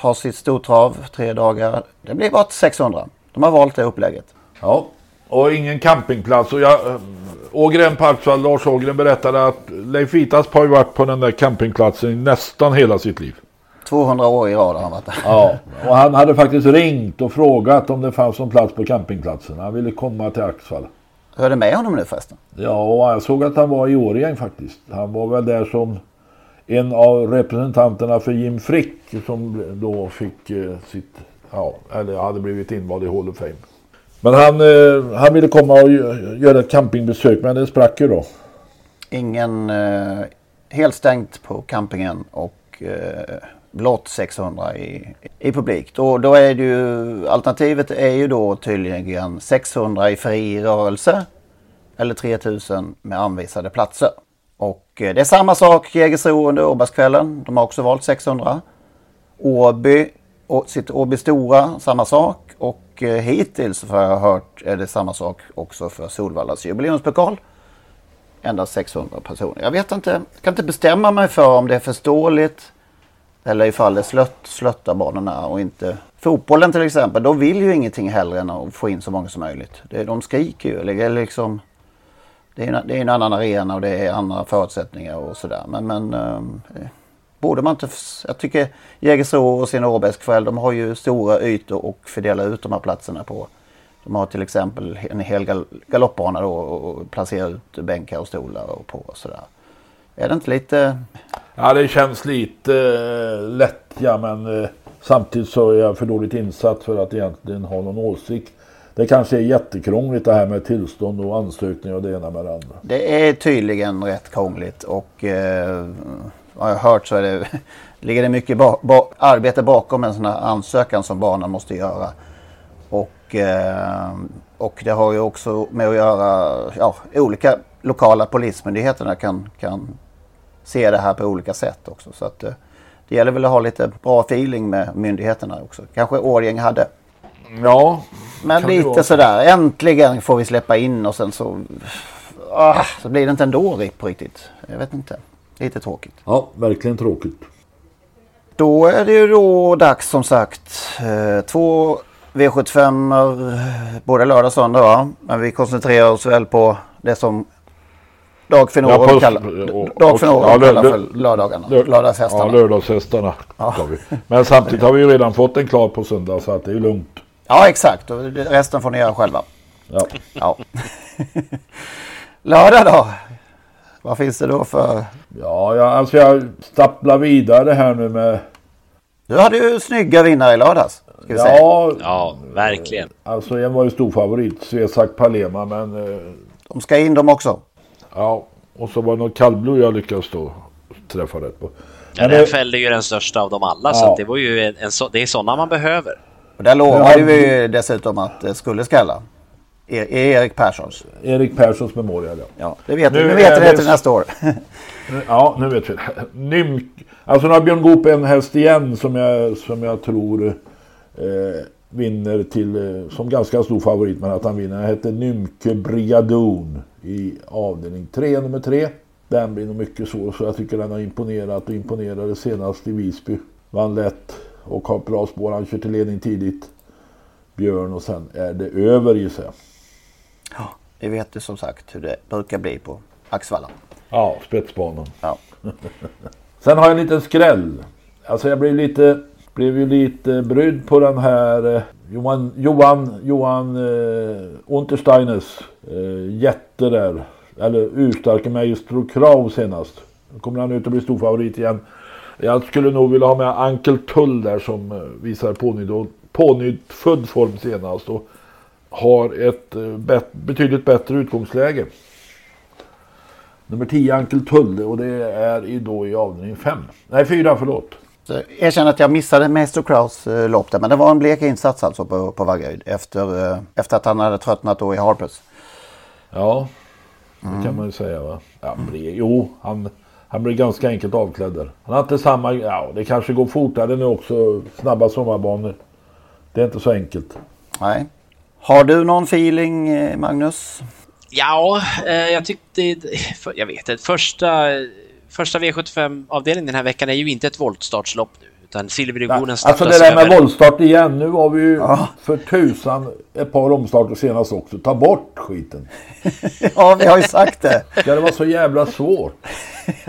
har sitt stortrav tre dagar. Det blir bara 600. De har valt det upplägget. Ja, och ingen campingplats. Och jag, Ågren på Axvall, Lars Ågren berättade att Leif Vitasp har ju varit på den där campingplatsen i nästan hela sitt liv. 200 år i rad har han varit där. Ja, och han hade faktiskt ringt och frågat om det fanns någon plats på campingplatsen. Han ville komma till Axvall. Är det med honom nu förresten? Ja, och jag såg att han var i Årjäng faktiskt. Han var väl där som en av representanterna för Jim Frick som då fick eh, sitt, ja, eller hade blivit invald i Hall of Fame. Men han, eh, han ville komma och göra ett campingbesök men det sprack ju då. Ingen eh, helt stängt på campingen och eh, blott 600 i, i publik. Då, då är det ju, alternativet är ju då tydligen 600 i fri rörelse eller 3000 med anvisade platser. Och eh, det är samma sak Jägersro under Åbergskvällen. De har också valt 600. Åby och sitt Åby Stora, samma sak. Och eh, hittills har jag hört är det samma sak också för Solvallas jubileumspokal. endast 600 personer. Jag vet inte, jag kan inte bestämma mig för om det är förståeligt eller ifall det slött, slöttar banorna och inte. Fotbollen till exempel, de vill ju ingenting hellre än att få in så många som möjligt. Det, de skriker ju. Det är, liksom, det, är en, det är en annan arena och det är andra förutsättningar och sådär. Men, men eh, borde man inte... Jag tycker Jägersro och sina Åbäskfäll, de har ju stora ytor och fördela ut de här platserna på. De har till exempel en hel gal galoppbana då och placera ut bänkar och stolar och på och sådär. Är det inte lite... Ja, det känns lite äh, lätt, ja, men äh, samtidigt så är jag för dåligt insatt för att egentligen ha någon åsikt. Det kanske är jättekrångligt det här med tillstånd och ansökningar och det ena med det andra. Det är tydligen rätt krångligt och eh, vad jag har hört så är det, ligger det mycket ba ba arbete bakom en sån här ansökan som banan måste göra. Och, eh, och det har ju också med att göra, ja, olika lokala polismyndigheterna kan, kan se det här på olika sätt också. Så att eh, det gäller väl att ha lite bra feeling med myndigheterna också. Kanske Årjäng hade. Ja. Men lite sådär, äntligen får vi släppa in och sen så, ah, så blir det inte ändå på riktigt. Jag vet inte. Lite tråkigt. Ja, verkligen tråkigt. Då är det ju då dags som sagt. Eh, två V75 både lördag och söndag va? Men vi koncentrerar oss väl på det som Dag Fenor ja, kallar, Dag ja, kallar för lördagarna. Lördagshästarna. Ja, lördagshästarna. Ja. Men samtidigt har vi ju redan fått en klar på söndag så att det är lugnt. Ja, exakt. Och resten får ni göra själva. Ja. ja. Lördag då? Vad finns det då för? Ja, jag, alltså jag stapplar vidare här nu med... Du hade ju snygga vinnare i lördags. Ska vi ja, säga. ja, verkligen. Alltså en var ju stor favorit, Svesak Palema, men... Eh, de ska in de också. Ja, och så var det något kallblod jag lyckades då träffa rätt på. Ja, den fällde ju den största av dem alla, ja. så det var ju en, en så, det är sådana man behöver. Och där lovade vi ju dessutom att det skulle skalla. E Erik Perssons. Erik Perssons Memorial, ja. ja det vet nu, nu vet vi det till nästa år. ja, nu vet vi det. Nymk... Alltså nu har Björn Goop en häst igen som jag, som jag tror eh, vinner till, eh, som ganska stor favorit, men att han vinner. Han heter Nymke Brigadon i avdelning 3, nummer 3. Den blir nog mycket svår, så jag tycker den har imponerat och imponerade senast i Visby. Vann lätt och har bra spår. Han kör till ledning tidigt. Björn och sen är det över gissar jag. Ja, vi vet ju som sagt hur det brukar bli på Axvalla. Ja, spetsbanan. Ja. sen har jag en liten skräll. Alltså jag blev lite, blev ju lite brydd på den här eh, Johan, Johan, Johan eh, Untersteiners eh, jätte där. Eller urstarke Maestro Krav senast. Nu kommer han ut och blir stor favorit igen. Jag skulle nog vilja ha med Ankel Tull där som eh, visar pånydd, pånydd född form senast. Och har ett eh, bet, betydligt bättre utgångsläge. Nummer 10 Ankel Tull och det är i, då i avdelning 5. Nej 4 förlåt. Jag erkänner att jag missade Maestro Kraus eh, lopp där. Men det var en blek insats alltså på, på Vaggeryd. Efter, eh, efter att han hade tröttnat då i Harpers. Ja, det mm. kan man ju säga va. Ja, blek, jo, han, han blir ganska enkelt avklädd där. Han har inte samma, ja det kanske går fortare nu också. Snabba sommarbanor. Det är inte så enkelt. Nej. Har du någon feeling eh, Magnus? Ja, eh, jag tyckte, jag vet inte, första, första V75-avdelningen den här veckan är ju inte ett voltstartslopp nu. Utan Silverögonen Alltså det där med över... voltstart igen, nu var vi ju ja. för tusan ett par omstarter senast också. Ta bort skiten. ja, vi har ju sagt det. Ska det vara så jävla svårt?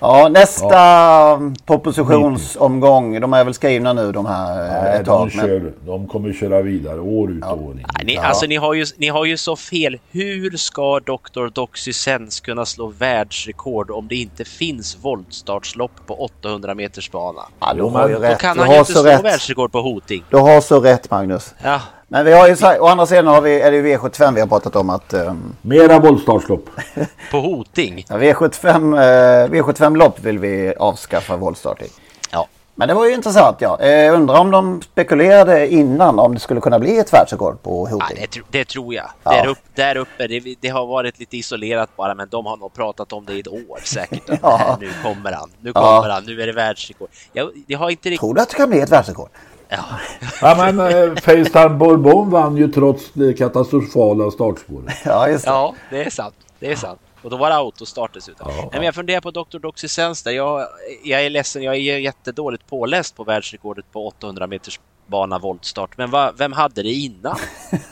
Ja, nästa ja. propositionsomgång, de är väl skrivna nu de här eh, Nej, ett tag. De, kör, men... de kommer köra vidare år ut och år in. Nej, ni, ja. Alltså ni har, ju, ni har ju så fel. Hur ska Dr. Doxysens kunna slå världsrekord om det inte finns voltstartslopp på 800 meters bana? Ja, du har ju rätt. Då kan du han ju inte slå rätt. världsrekord på Hoting. Du har så rätt Magnus. Ja. Men vi har ju å andra sidan har vi, är det V75 vi har pratat om att... Um... Mera voltstartslopp. på Hoting? Ja, V75, uh, V75-lopp vill vi avskaffa voltstart i. Ja. Men det var ju intressant ja. Jag uh, undrar om de spekulerade innan om det skulle kunna bli ett världsrekord på Hoting? Ja, det, det tror jag. Ja. Där, upp, där uppe, det, det, har varit lite isolerat bara men de har nog pratat om det i ett år säkert. ja. Här, nu kommer han, nu kommer han, nu är det världsrekord. Jag, jag har inte riktigt... Tror du att det kan bli ett världsrekord? Ja. ja men eh, Facetime Bourbon vann ju trots det katastrofala startspåret. Ja, just det. Ja, det är sant. Det är sant. Och då var det autostart dessutom. Nej, men jag funderar på Dr. Doxysens där. Jag, jag är ledsen, jag är jättedåligt påläst på världsrekordet på 800 meters bana voltstart. Men va, vem hade det innan?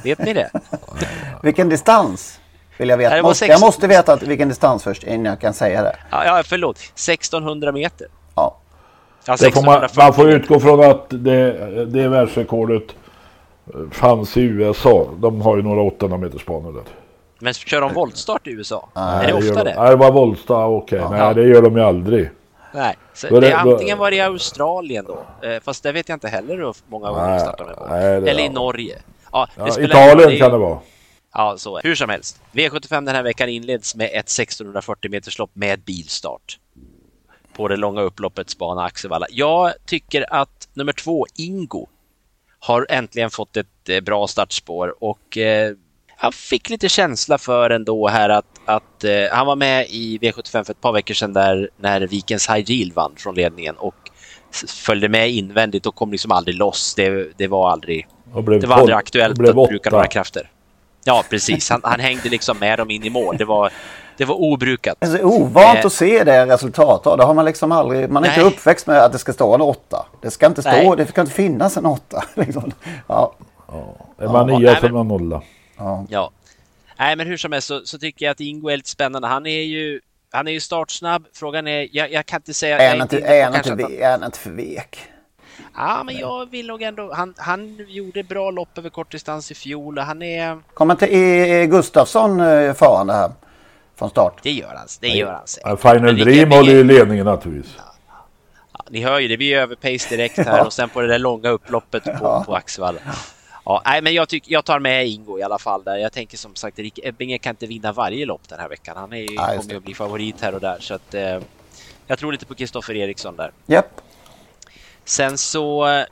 Vet ni det? Vilken distans? Vill jag veta. Nej, Måste, sex- jag måste veta att, vilken distans först innan jag kan säga det. Ja, ja förlåt. 1600 meter. Ja. Det får man, 1640 man får utgå från att det, det världsrekordet fanns i USA. De har ju några 800 meters banor där. Men kör de voltstart i USA? är det ofta de- det? Nej, det var Volsta, okej. Ja. Nej, det gör de ju aldrig. Nej, så det, det- antingen var det i Australien då, eh, fast det vet jag inte heller hur många gånger de Nej, startar med nej, det- Eller i. Norge. Ja, Ja, Italien roll, kan det vara. Ja, så är det. Hur som helst. V75 den här veckan inleds med ett 1640 meterslopp med bilstart. På det långa upploppets bana Axevalla. Jag tycker att nummer två, Ingo, har äntligen fått ett eh, bra startspår och eh, jag fick lite känsla för ändå här att, att eh, han var med i V75 för ett par veckor sedan där när Vikens High Yield vann från ledningen och följde med invändigt och kom liksom aldrig loss. Det, det var aldrig, det var aldrig aktuellt att bruka några krafter. Ja, precis. Han, han hängde liksom med dem in i mål. Det var, det var obrukat. Det är så ovant Eh, att se det resultatet. Det har man liksom aldrig, man är inte Nej. uppväxt med att det ska stå en åtta. Det ska inte stå, Nej. det ska inte finnas en åtta. Liksom. Ja. Det var Ja, nia men- var nolla. Ja. Nej, men hur som helst så, så tycker jag att Ingo är lite spännande. Han är ju, han är ju startsnabb. Frågan är, jag, jag kan inte säga... Är han inte, är han inte, han- är han inte för vek? Ja, men jag vill nog ändå... Han, han gjorde bra lopp över kortdistans i fjol och han är... Kommer inte E. Gustafsson eh, farande här från start? Det gör han, det gör han säkert. Ja, Final Dream håller ju ledningen naturligtvis. Ja, ni hör ju, det blir överpace direkt här Ja. och sen på det där långa upploppet på, Ja. på Axevalla. Ja, nej, men jag, tycker, jag tar med Ingo i alla fall där. Jag tänker som sagt, Erik Ebbinge kan inte vinna varje lopp den här veckan. Han är ju, Ja, kommer ju att bli favorit här och där. Så att, eh, jag tror lite på Kristoffer Eriksson där. Japp. Sen så eh,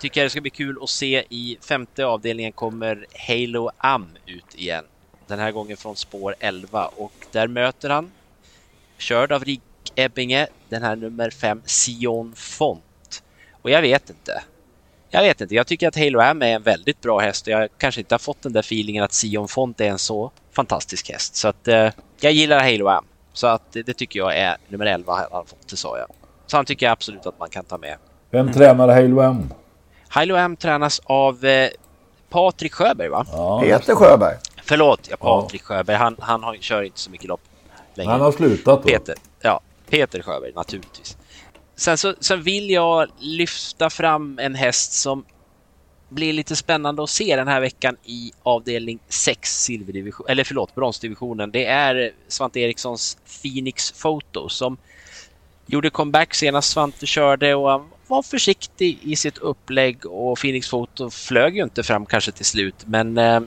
tycker jag det ska bli kul att se i femte avdelningen kommer Halo Am ut igen. Den här gången från spår 11 och där möter han körd av Rick Ebbinge, den här nummer 5 Sion Font. Och jag vet inte. Jag vet inte. Jag tycker att Halo Am är en väldigt bra häst och jag kanske inte har fått den där feelingen att Sion Font är en så fantastisk häst. Så att eh, jag gillar Halo Am. Så att det, det tycker jag är nummer 11 har han fått, det sa jag. Så han tycker jag absolut att man kan ta med. Vem tränar Halo M? Hilo M tränas av eh, Patrik Sjöberg va? Peter Sjöberg. Förlåt, ja, Patrik Sjöberg. Han, han har, kör inte så mycket lopp längre. Han har slutat då. Peter, ja, Peter Sjöberg naturligtvis. Sen så sen vill jag lyfta fram en häst som blir lite spännande att se den här veckan i avdelning 6 silverdivision, eller förlåt, bronsdivisionen. Det är Svante Erikssons Phoenix Photo som gjorde comeback senast Svante körde och han var försiktig i sitt upplägg och Phoenix Photo flög ju inte fram kanske till slut men eh,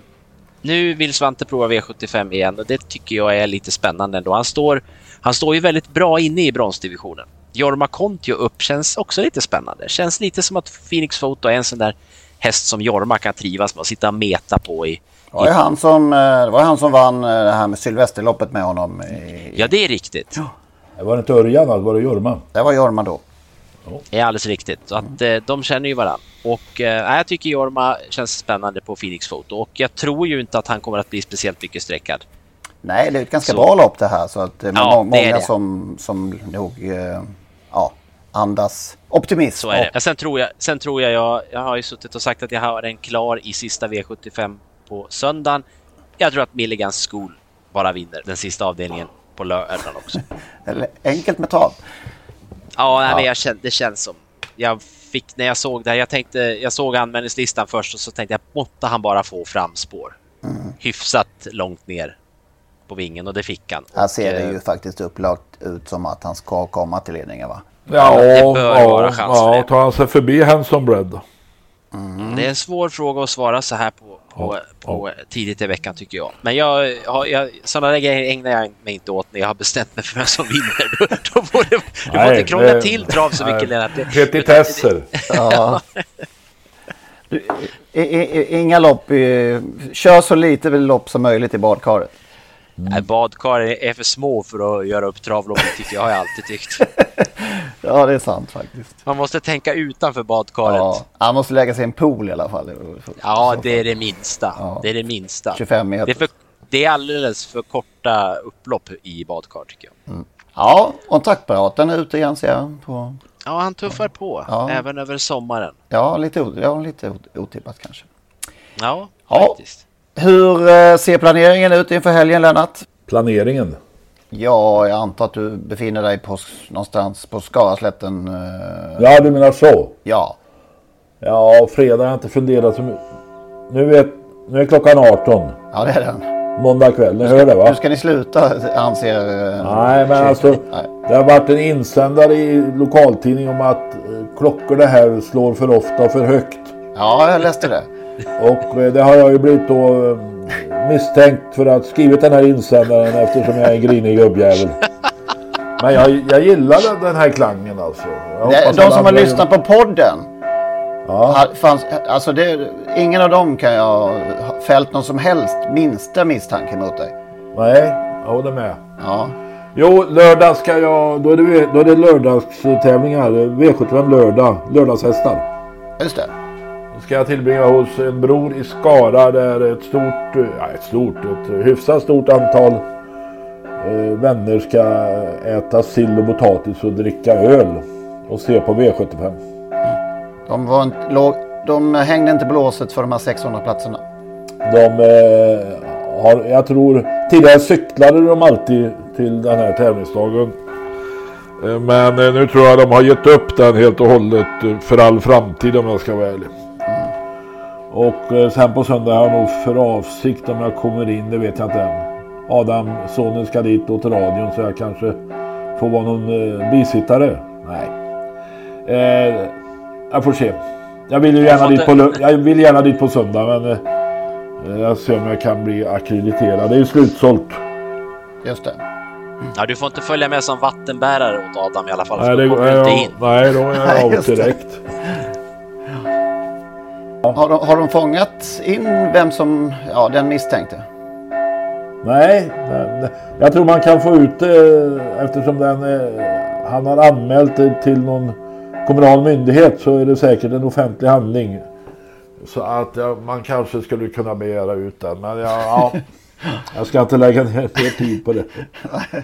nu vill Svante prova V75 igen och det tycker jag är lite spännande ändå. Han står, han står ju väldigt bra inne i bronsdivisionen. Jorma Kontio upp känns också lite spännande. Känns lite som att Phoenix Photo är en sån där häst som Jorma kan trivas med och sitta och meta på i. Det var ju han som, eh, det var han som vann eh, det här med Sylvesterloppet med honom. I, Ja, det är riktigt. Det var inte Örjan, det var det Jorma. det var Jorma då. Det är alldeles riktigt. Så att, eh, de känner ju varandra. Och eh, jag tycker Jorma känns spännande på Phoenix Photo och jag tror ju inte att han kommer att bli speciellt mycket sträckad. Nej, det är ett ganska Så- bra lopp det här. Så att är Ja, må- många som, som nog eh, ja, andas optimism. Så är det. Ja, sen tror jag, sen tror jag, jag, jag har ju suttit och sagt att jag har den klar i sista V75 på söndagen. Jag tror att Milligans School bara vinner den sista avdelningen på lördagen också. Enkelt med trav. Ja, nej, Ja. men jag kände, det känns som... Jag fick, när jag såg det här, jag tänkte, jag såg anmälningslistan först och så tänkte jag, måtte han bara få framspår. Mm. Hyfsat långt ner på vingen och det fick han. Här Och, ser det eh, ju faktiskt upplagt ut som att han ska komma till ledningen va? Ja, det bör ja, vara chans för ja, det. tar han sig förbi Hanson Bread. Mm. Det är en svår fråga att svara så här på, på, på tidigt i veckan tycker jag. Men jag, jag, sådana där grejer ägnar jag mig inte åt när jag har bestämt mig för vem som vinner. Då, då får du, du får Nej, inte krångla det- till trav så mycket nej, Lennart. Det- Petitesser. Ja. Du, i, i, inga lopp, i, kör så lite lopp som möjligt i badkaret. Nej, badkar är för små för att göra upp travloppet tycker jag, har jag alltid tyckt. Ja, det är sant faktiskt. Man måste tänka utanför badkaret. Ja, Ja, han måste lägga sig i en pool i alla fall. det är det minsta. Det är det minsta. 25 meter. Det är för, det är alldeles för korta upplopp i badkar tycker jag. Mm. Ja, kontaktapparaten är ute igen ser jag. På... Ja, han tuffar på Ja. även över sommaren. Ja, lite, ja, lite ot- otippat kanske. Ja, Ja. Hur eh, ser planeringen ut inför helgen Lennart? Planeringen? Ja, jag antar att du befinner dig på, någonstans på Skaraslätten. eh, Ja, du menar så? Ja. Ja, fredag har jag inte funderat så mycket. Nu, vet, nu är klockan 18. Ja, det är den. Måndag kväll, ni hör det va? Nu ska ni sluta anser... eh, Nej, men alltså Nej. det har varit en insändare i lokaltidning om att klockor det här slår för ofta och för högt. Ja, jag läste det. Och eh, det har jag ju blivit då eh, misstänkt för att skrivit den här insändaren eftersom jag är en grinig gubbjävel. Men jag, jag gillar den- här klangen alltså. Det, de som har lyssnat på podden. Ja. Fanns, alltså det, ingen av dem kan jag ha fällt någon som helst minsta misstanke mot dig. Nej, jag håller med. Ja. Jo, lördag ska jag... Då är det, då är det lördagstävlingar. V75 lördag. Lördagshästar. Just det. Ska jag tillbringa hos en bror i Skara där ett stort, eh, ja ett stort, ett hyfsat stort antal eh, vänner ska äta sill och potatis och dricka öl. Och se på V75. De, var inte, låg, de hängde inte på låset för de här 600 platserna. De eh, har, jag tror, tidigare cyklade de alltid till den här tävlingsdagen. Eh, Men eh, nu tror jag de har gett upp den helt och hållet för all framtid om jag ska vara ärlig. Och eh, sen på söndag har jag nog för avsikt om jag kommer in, det vet jag inte än. Adam, sonen ska dit och till radion så jag kanske får vara någon eh, bisittare. Nej. Eh, jag får se. Jag vill ju gärna dit på, jag vill gärna dit på söndag men eh, jag ser om jag kan bli akkrediterad. Det är ju slutsålt. Just det. Ja, du får inte följa med som vattenbärare åt Adam i alla fall. Nej, det, då inte nej, in. nej, då är jag av direkt. Har de, har de fångat in vem som, ja den misstänkte? Nej, nej, jag tror man kan få ut det eftersom den, eh, han har anmält det till någon kommunal myndighet så är det säkert en offentlig handling. Så att ja, man kanske skulle kunna begära ut den. Men ja, ja, jag ska inte lägga ner tid på det.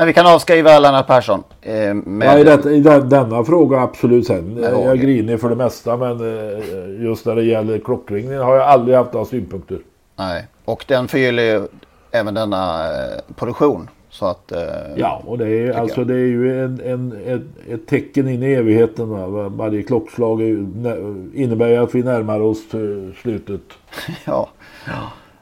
Men vi kan avskriva Lennart Persson. Eh, med, Ja, i, det, I den, denna fråga absolut sen. Nej, Jag är grinig för det mesta men eh, just när det gäller klockringningen har jag aldrig haft några synpunkter. Nej. Och den förgyller ju även denna eh, produktion. Så att... Eh, Ja, och det är, alltså, jag. det är ju en, en, ett, ett tecken in i evigheten. Va? Varje klockslag innebär ju att vi närmar oss slutet. ja,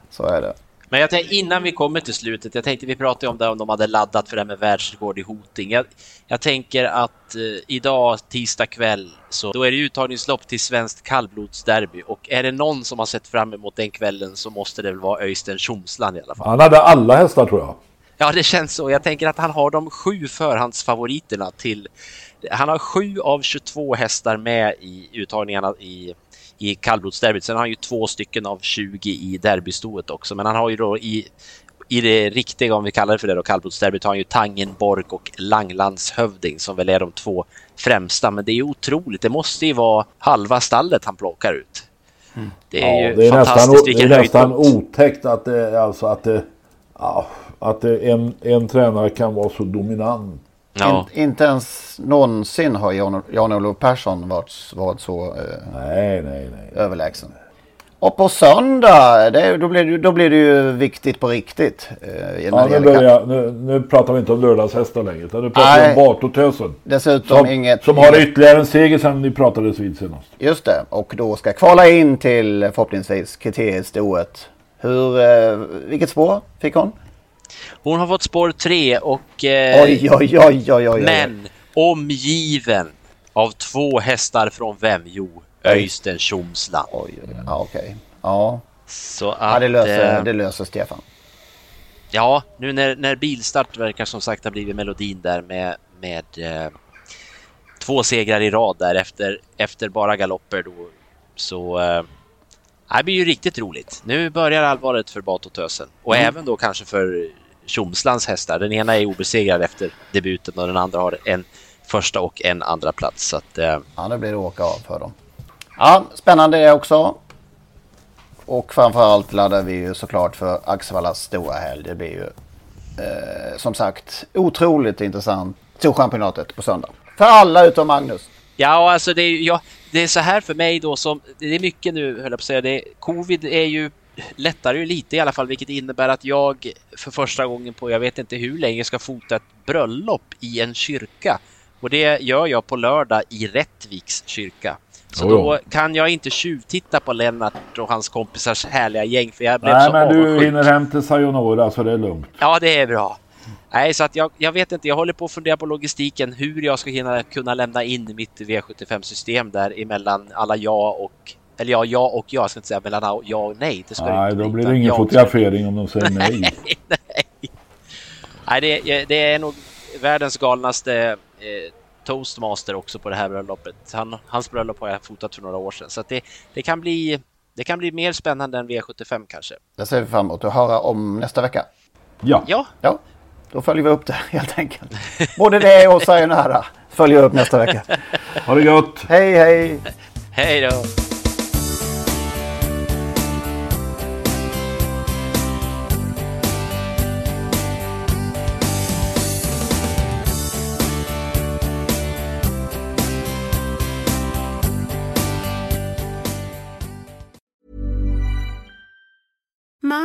så är det. Men jag tänkte, innan vi kommer till slutet, jag tänkte vi pratade om det om de hade laddat för det här med världsrekord i hoting. Jag, jag tänker att eh, idag, tisdag kväll, så då är det uttagningslopp till svenskt kallblodsderby och är det någon som har sett fram emot den kvällen så måste det väl vara Öystein Tjomsland i alla fall. Han hade alla hästar tror jag. Ja, det känns så. Jag tänker att han har de sju förhandsfavoriterna till... Han har sju av 22 hästar med i uttagningarna i, i kallblodsderbyt. Sen har han ju två stycken av 20 i derbystoet också. Men han har ju då i, i det riktiga, om vi kallar det för det då, kallblodsderbyt, har han ju Tangenborg och Langlandshövding som väl är de två främsta. Men det är ju otroligt. Det måste ju vara halva stallet han plockar ut. Det är ja, ju det är fantastiskt nästan, vilken det är nästan höjdpunkt. otäckt att det, alltså att det, ja, att det, en, en tränare kan vara så dominant. Ja. In, inte ens någonsin har Jan- Jan-Olof Persson varit, varit så eh, nej, nej, nej. överlägsen. Och på söndag, det, då, blir det, ju- då blir det ju viktigt på riktigt. Eh, Ja, nu, börjar, nu, nu pratar vi inte om lördagshästar längre. Utan nu pratar Nej. vi om Bartotösen. Dessutom Som, inget- som har ytterligare en seger sedan ni pratades vid senast. Just det, och då ska kvala in till förhoppningsvis kriteriestoet. Hur, eh, vilket spår fick hon? Hon har fått spår tre och... Eh, Oj, oj, oj, oj, oj. Men omgiven av två hästar från vem? Jo, Öystein Tjomsland. Oj, oj, oj. Ja, okej. Ja. Så att... ja, det löser, eh, det löser Stefan. Ja, nu när, när bilstart verkar som sagt ha blivit melodin där med, med eh, två segrar i rad där efter, efter bara galopper då. Så eh, det blir ju riktigt roligt. Nu börjar allvaret för Batotösen och Mm. även då kanske för Tjomslands hästar. Den ena är obesegrad efter debuten och den andra har en första och en andra plats. Så att, eh, Ja, nu blir det åka av för dem. Ja, spännande det också. Och framförallt laddar vi ju såklart för Axevallas stora helg. Det blir ju eh, som sagt otroligt intressant. Storchampionatet på söndag. För alla utom Magnus. Ja, alltså det är, ja, det är så här för mig då som, det är mycket nu höll jag på att säga, det, covid är ju lättare ju lite i alla fall, vilket innebär att jag för första gången på jag vet inte hur länge ska fota ett bröllop i en kyrka. Och det gör jag på lördag i Rättviks kyrka. Så Jo, då kan jag inte tjuvtitta på Lennart och hans kompisars härliga gäng för jag blev Nej så men du avundsjuk. hinner hem till Sayonara så det är lugnt. Ja, det är bra. Nej, så att jag, jag vet inte, jag håller på att fundera på logistiken, hur jag ska hinna kunna lämna in mitt V75-system där emellan alla ja och... Eller ja, ja och ja, jag ska inte säga mellan ja och nej. Det ska Nej då bli, blir det ingen ja fotografering om de säger nej. Nej, det, det är nog världens galnaste eh, toastmaster också på det här bröllopet. Han, hans bröllop har jag fotat för några år sedan, så att det, det, kan bli, det kan bli mer spännande än V75 kanske. Det ser vi fram emot att höra om nästa vecka. Ja. Ja. Ja, då följer vi upp det helt enkelt. Både det och Sayonara följer upp nästa vecka. Ha det gott! Hej hej! Hej då!